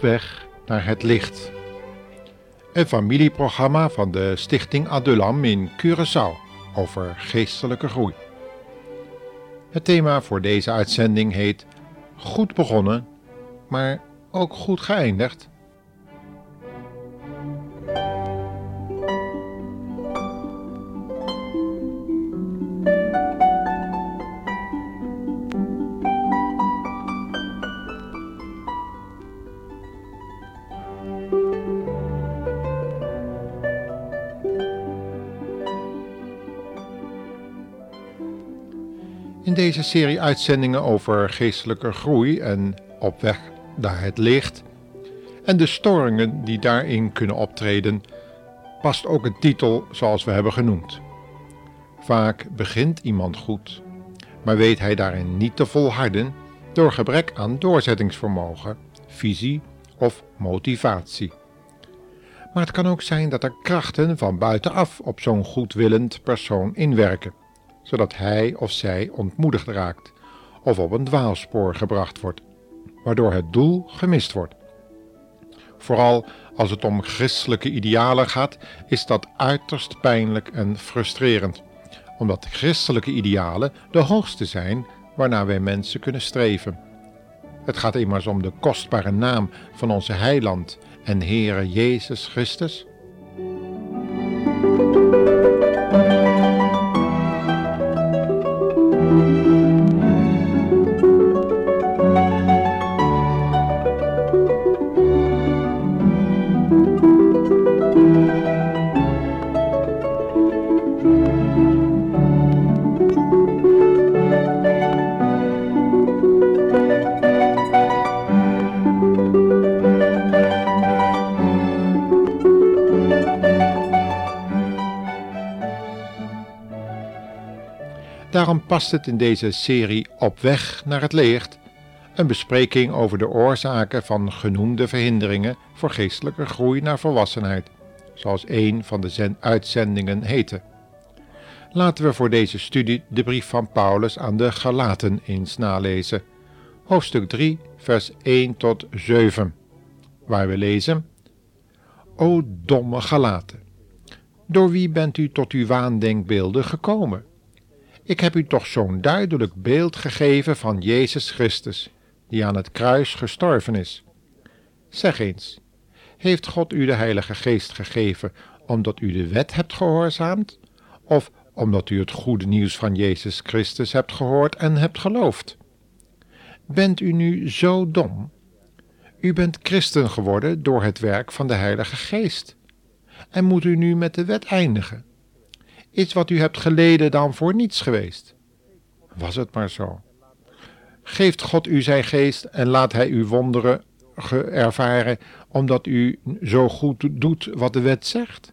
Weg naar het licht. Een familieprogramma van de Stichting Adulam in Curaçao over geestelijke groei. Het thema voor deze uitzending heet Goed begonnen, maar ook goed geëindigd. Deze serie uitzendingen over geestelijke groei en op weg naar het licht en de storingen die daarin kunnen optreden, past ook een titel zoals we hebben genoemd. Vaak begint iemand goed, maar weet hij daarin niet te volharden door gebrek aan doorzettingsvermogen, visie of motivatie. Maar het kan ook zijn dat er krachten van buitenaf op zo'n goedwillend persoon inwerken zodat hij of zij ontmoedigd raakt of op een dwaalspoor gebracht wordt, waardoor het doel gemist wordt. Vooral als het om christelijke idealen gaat, is dat uiterst pijnlijk en frustrerend, omdat christelijke idealen de hoogste zijn waarnaar wij mensen kunnen streven. Het gaat immers om de kostbare naam van onze Heiland en Heere Jezus Christus. Het in deze serie Op weg naar het licht een bespreking over de oorzaken van genoemde verhinderingen voor geestelijke groei naar volwassenheid, zoals een van de uitzendingen heette. Laten we voor deze studie de brief van Paulus aan de Galaten eens nalezen, hoofdstuk 3, vers 1 tot 7, waar we lezen: O domme Galaten, door wie bent u tot uw waandenkbeelden gekomen? Ik heb u toch zo'n duidelijk beeld gegeven van Jezus Christus, die aan het kruis gestorven is. Zeg eens, heeft God u de Heilige Geest gegeven omdat u de wet hebt gehoorzaamd, of omdat u het goede nieuws van Jezus Christus hebt gehoord en hebt geloofd? Bent u nu zo dom? U bent christen geworden door het werk van de Heilige Geest. En moet u nu met de wet eindigen? Is wat u hebt geleden dan voor niets geweest? Was het maar zo. Geeft God u zijn geest en laat hij uw wonderen ervaren, omdat u zo goed doet wat de wet zegt?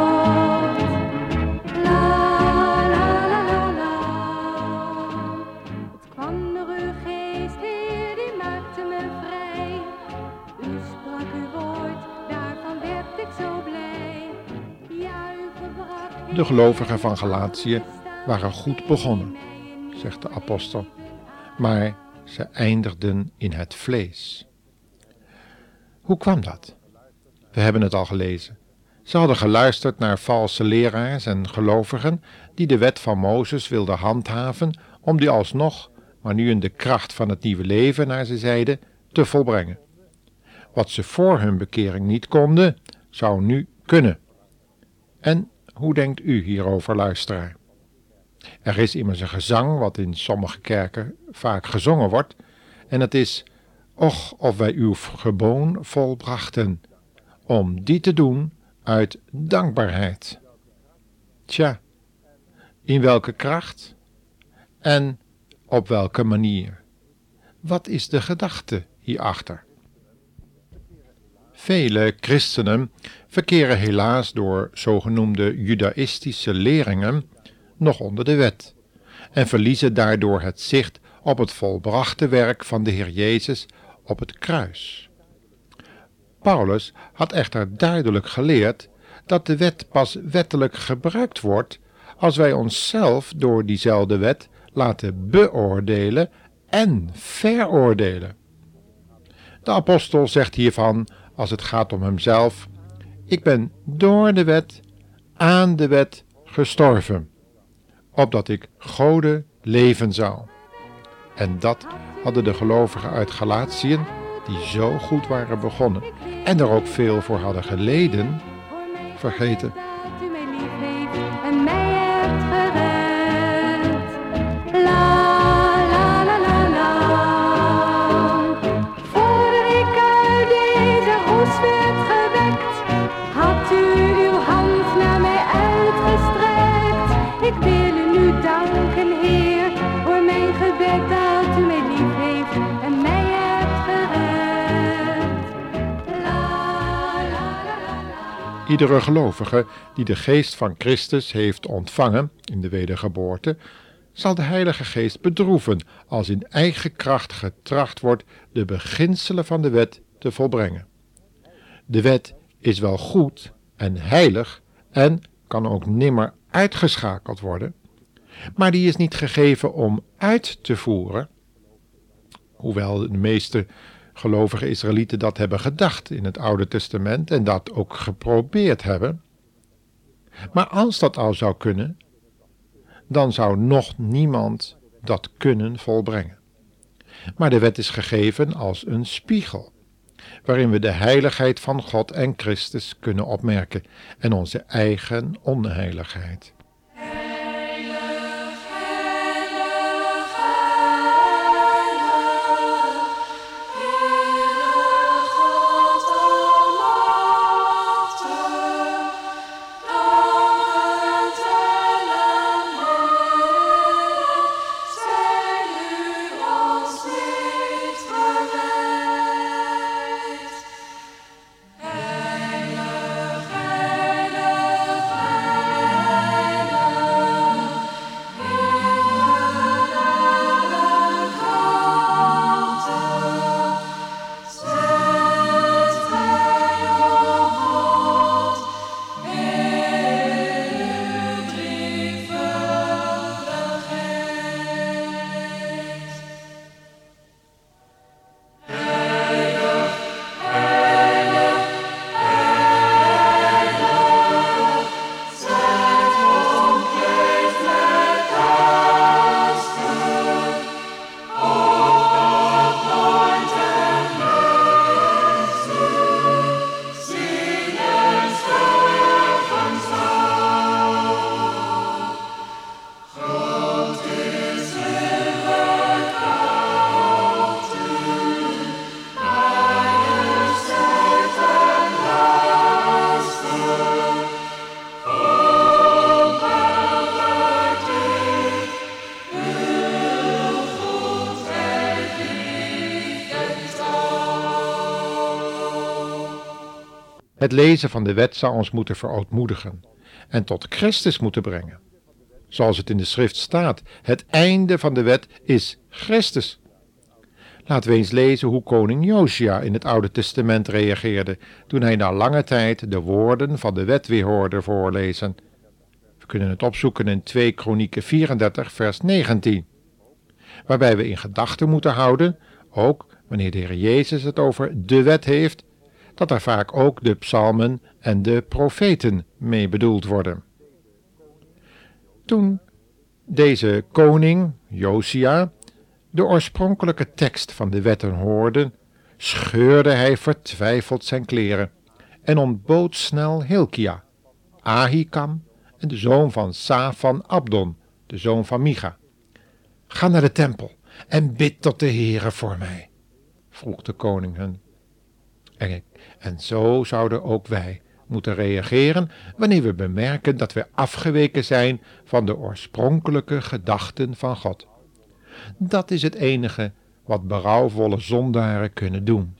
gelovigen van Galatië waren goed begonnen, zegt de apostel, maar ze eindigden in het vlees. Hoe kwam dat? We hebben het al gelezen. Ze hadden geluisterd naar valse leraars en gelovigen die de wet van Mozes wilden handhaven om die alsnog, maar nu in de kracht van het nieuwe leven, naar ze zeiden, te volbrengen. Wat ze voor hun bekering niet konden, zou nu kunnen. En hoe denkt u hierover, luisteraar? Er is immers een gezang wat in sommige kerken vaak gezongen wordt, en het is: Och, of wij uw geboon volbrachten, om die te doen uit dankbaarheid. Tja, in welke kracht en op welke manier? Wat is de gedachte hierachter? Vele christenen verkeren helaas door zogenoemde judaïstische leringen nog onder de wet en verliezen daardoor het zicht op het volbrachte werk van de Heer Jezus op het kruis. Paulus had echter duidelijk geleerd dat de wet pas wettelijk gebruikt wordt als wij onszelf door diezelfde wet laten beoordelen en veroordelen. De apostel zegt hiervan, als het gaat om hemzelf, ik ben door de wet aan de wet gestorven, opdat ik Gode leven zou. En dat hadden de gelovigen uit Galatiën, die zo goed waren begonnen en er ook veel voor hadden geleden, vergeten. Iedere gelovige die de geest van Christus heeft ontvangen in de wedergeboorte, zal de Heilige Geest bedroeven als in eigen kracht getracht wordt de beginselen van de wet te volbrengen. De wet is wel goed en heilig en kan ook nimmer uitgeschakeld worden, maar die is niet gegeven om uit te voeren, hoewel de meeste gelovige Israëlieten dat hebben gedacht in het Oude Testament en dat ook geprobeerd hebben. Maar als dat al zou kunnen, dan zou nog niemand dat kunnen volbrengen. Maar de wet is gegeven als een spiegel, waarin we de heiligheid van God en Christus kunnen opmerken en onze eigen onheiligheid. Het lezen van de wet zou ons moeten verootmoedigen en tot Christus moeten brengen. Zoals het in de schrift staat, het einde van de wet is Christus. Laten we eens lezen hoe koning Josia in het Oude Testament reageerde toen hij na lange tijd de woorden van de wet weer hoorde voorlezen. We kunnen het opzoeken in 2 Kronieken 34 vers 19. Waarbij we in gedachten moeten houden, ook wanneer de Heer Jezus het over de wet heeft, dat er vaak ook de psalmen en de profeten mee bedoeld worden. Toen deze koning, Josia, de oorspronkelijke tekst van de wetten hoorde, scheurde hij vertwijfeld zijn kleren en ontbood snel Hilkia, Ahikam en de zoon van Safan Abdon, de zoon van Micha. Ga naar de tempel en bid tot de Heere voor mij, vroeg de koning hen. En, zo zouden ook wij moeten reageren wanneer we bemerken dat we afgeweken zijn van de oorspronkelijke gedachten van God. Dat is het enige wat berouwvolle zondaren kunnen doen.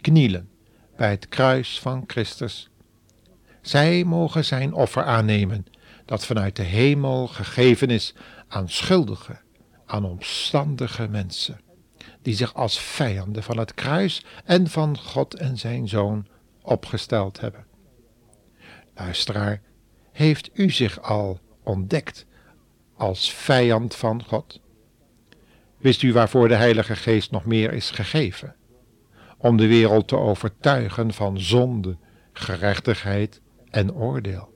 Knielen bij het kruis van Christus. Zij mogen zijn offer aannemen, dat vanuit de hemel gegeven is aan schuldige, aan omstandige mensen, die zich als vijanden van het kruis en van God en zijn Zoon opgesteld hebben. Luisteraar, heeft u zich al ontdekt als vijand van God? Wist u waarvoor de Heilige Geest nog meer is gegeven? Om de wereld te overtuigen van zonde, gerechtigheid en oordeel.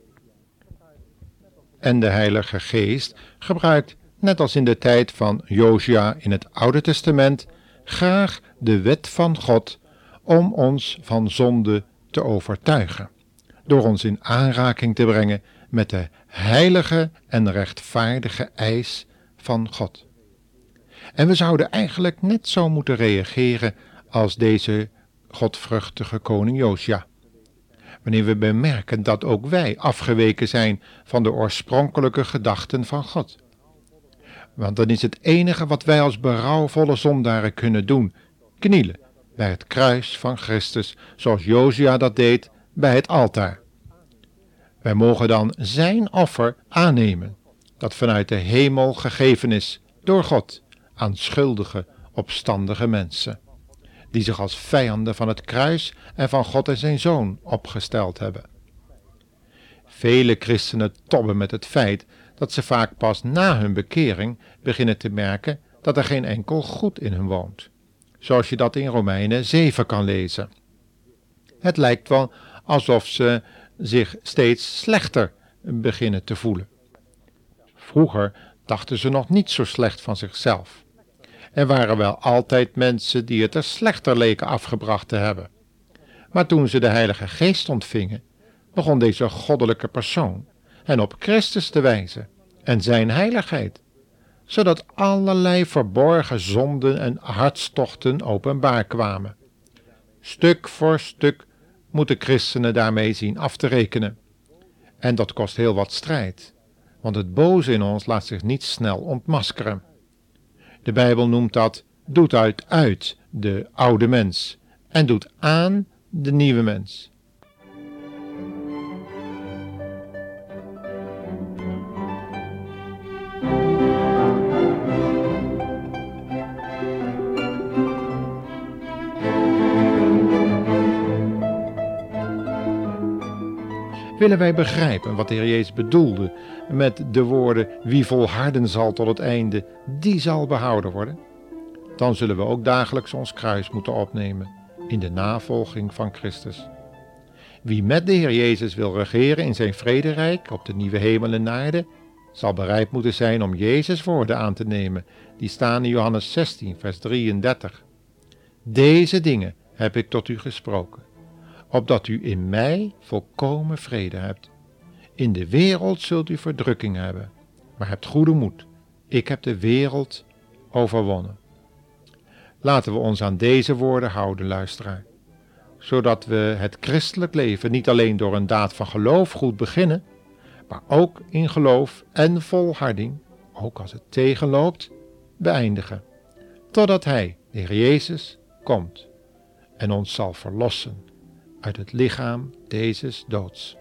En de Heilige Geest gebruikt, net als in de tijd van Josia in het Oude Testament, graag de wet van God om ons van zonde te overtuigen, door ons in aanraking te brengen met de heilige en rechtvaardige eis van God. En we zouden eigenlijk net zo moeten reageren als deze godvruchtige koning Josia. Wanneer we bemerken dat ook wij afgeweken zijn van de oorspronkelijke gedachten van God. Want dan is het enige wat wij als berouwvolle zondaren kunnen doen, knielen bij het kruis van Christus, zoals Josia dat deed bij het altaar. Wij mogen dan zijn offer aannemen, dat vanuit de hemel gegeven is door God aan schuldige, opstandige mensen, die zich als vijanden van het kruis en van God en zijn Zoon opgesteld hebben. Vele christenen tobben met het feit dat ze vaak pas na hun bekering beginnen te merken dat er geen enkel goed in hun woont, zoals je dat in Romeinen 7 kan lezen. Het lijkt wel alsof ze zich steeds slechter beginnen te voelen. Vroeger dachten ze nog niet zo slecht van zichzelf. Er waren wel altijd mensen die het er slechter leken afgebracht te hebben. Maar toen ze de Heilige Geest ontvingen, begon deze goddelijke persoon hen op Christus te wijzen en zijn heiligheid, zodat allerlei verborgen zonden en hartstochten openbaar kwamen. Stuk voor stuk moeten christenen daarmee zien af te rekenen. En dat kost heel wat strijd, want het boze in ons laat zich niet snel ontmaskeren. De Bijbel noemt dat doet uit uit de oude mens en doet aan de nieuwe mens. Willen wij begrijpen wat de Heer Jezus bedoelde met de woorden wie volharden zal tot het einde, die zal behouden worden, dan zullen we ook dagelijks ons kruis moeten opnemen in de navolging van Christus. Wie met de Heer Jezus wil regeren in zijn vrederijk op de nieuwe hemel en aarde, zal bereid moeten zijn om Jezus woorden aan te nemen, die staan in Johannes 16, vers 33. Deze dingen heb ik tot u gesproken opdat u in mij volkomen vrede hebt. In de wereld zult u verdrukking hebben, maar hebt goede moed. Ik heb de wereld overwonnen. Laten we ons aan deze woorden houden, luisteraar, zodat we het christelijk leven niet alleen door een daad van geloof goed beginnen, maar ook in geloof en volharding, ook als het tegenloopt, beëindigen, totdat Hij, de Heer Jezus, komt en ons zal verlossen uit het lichaam deze doods.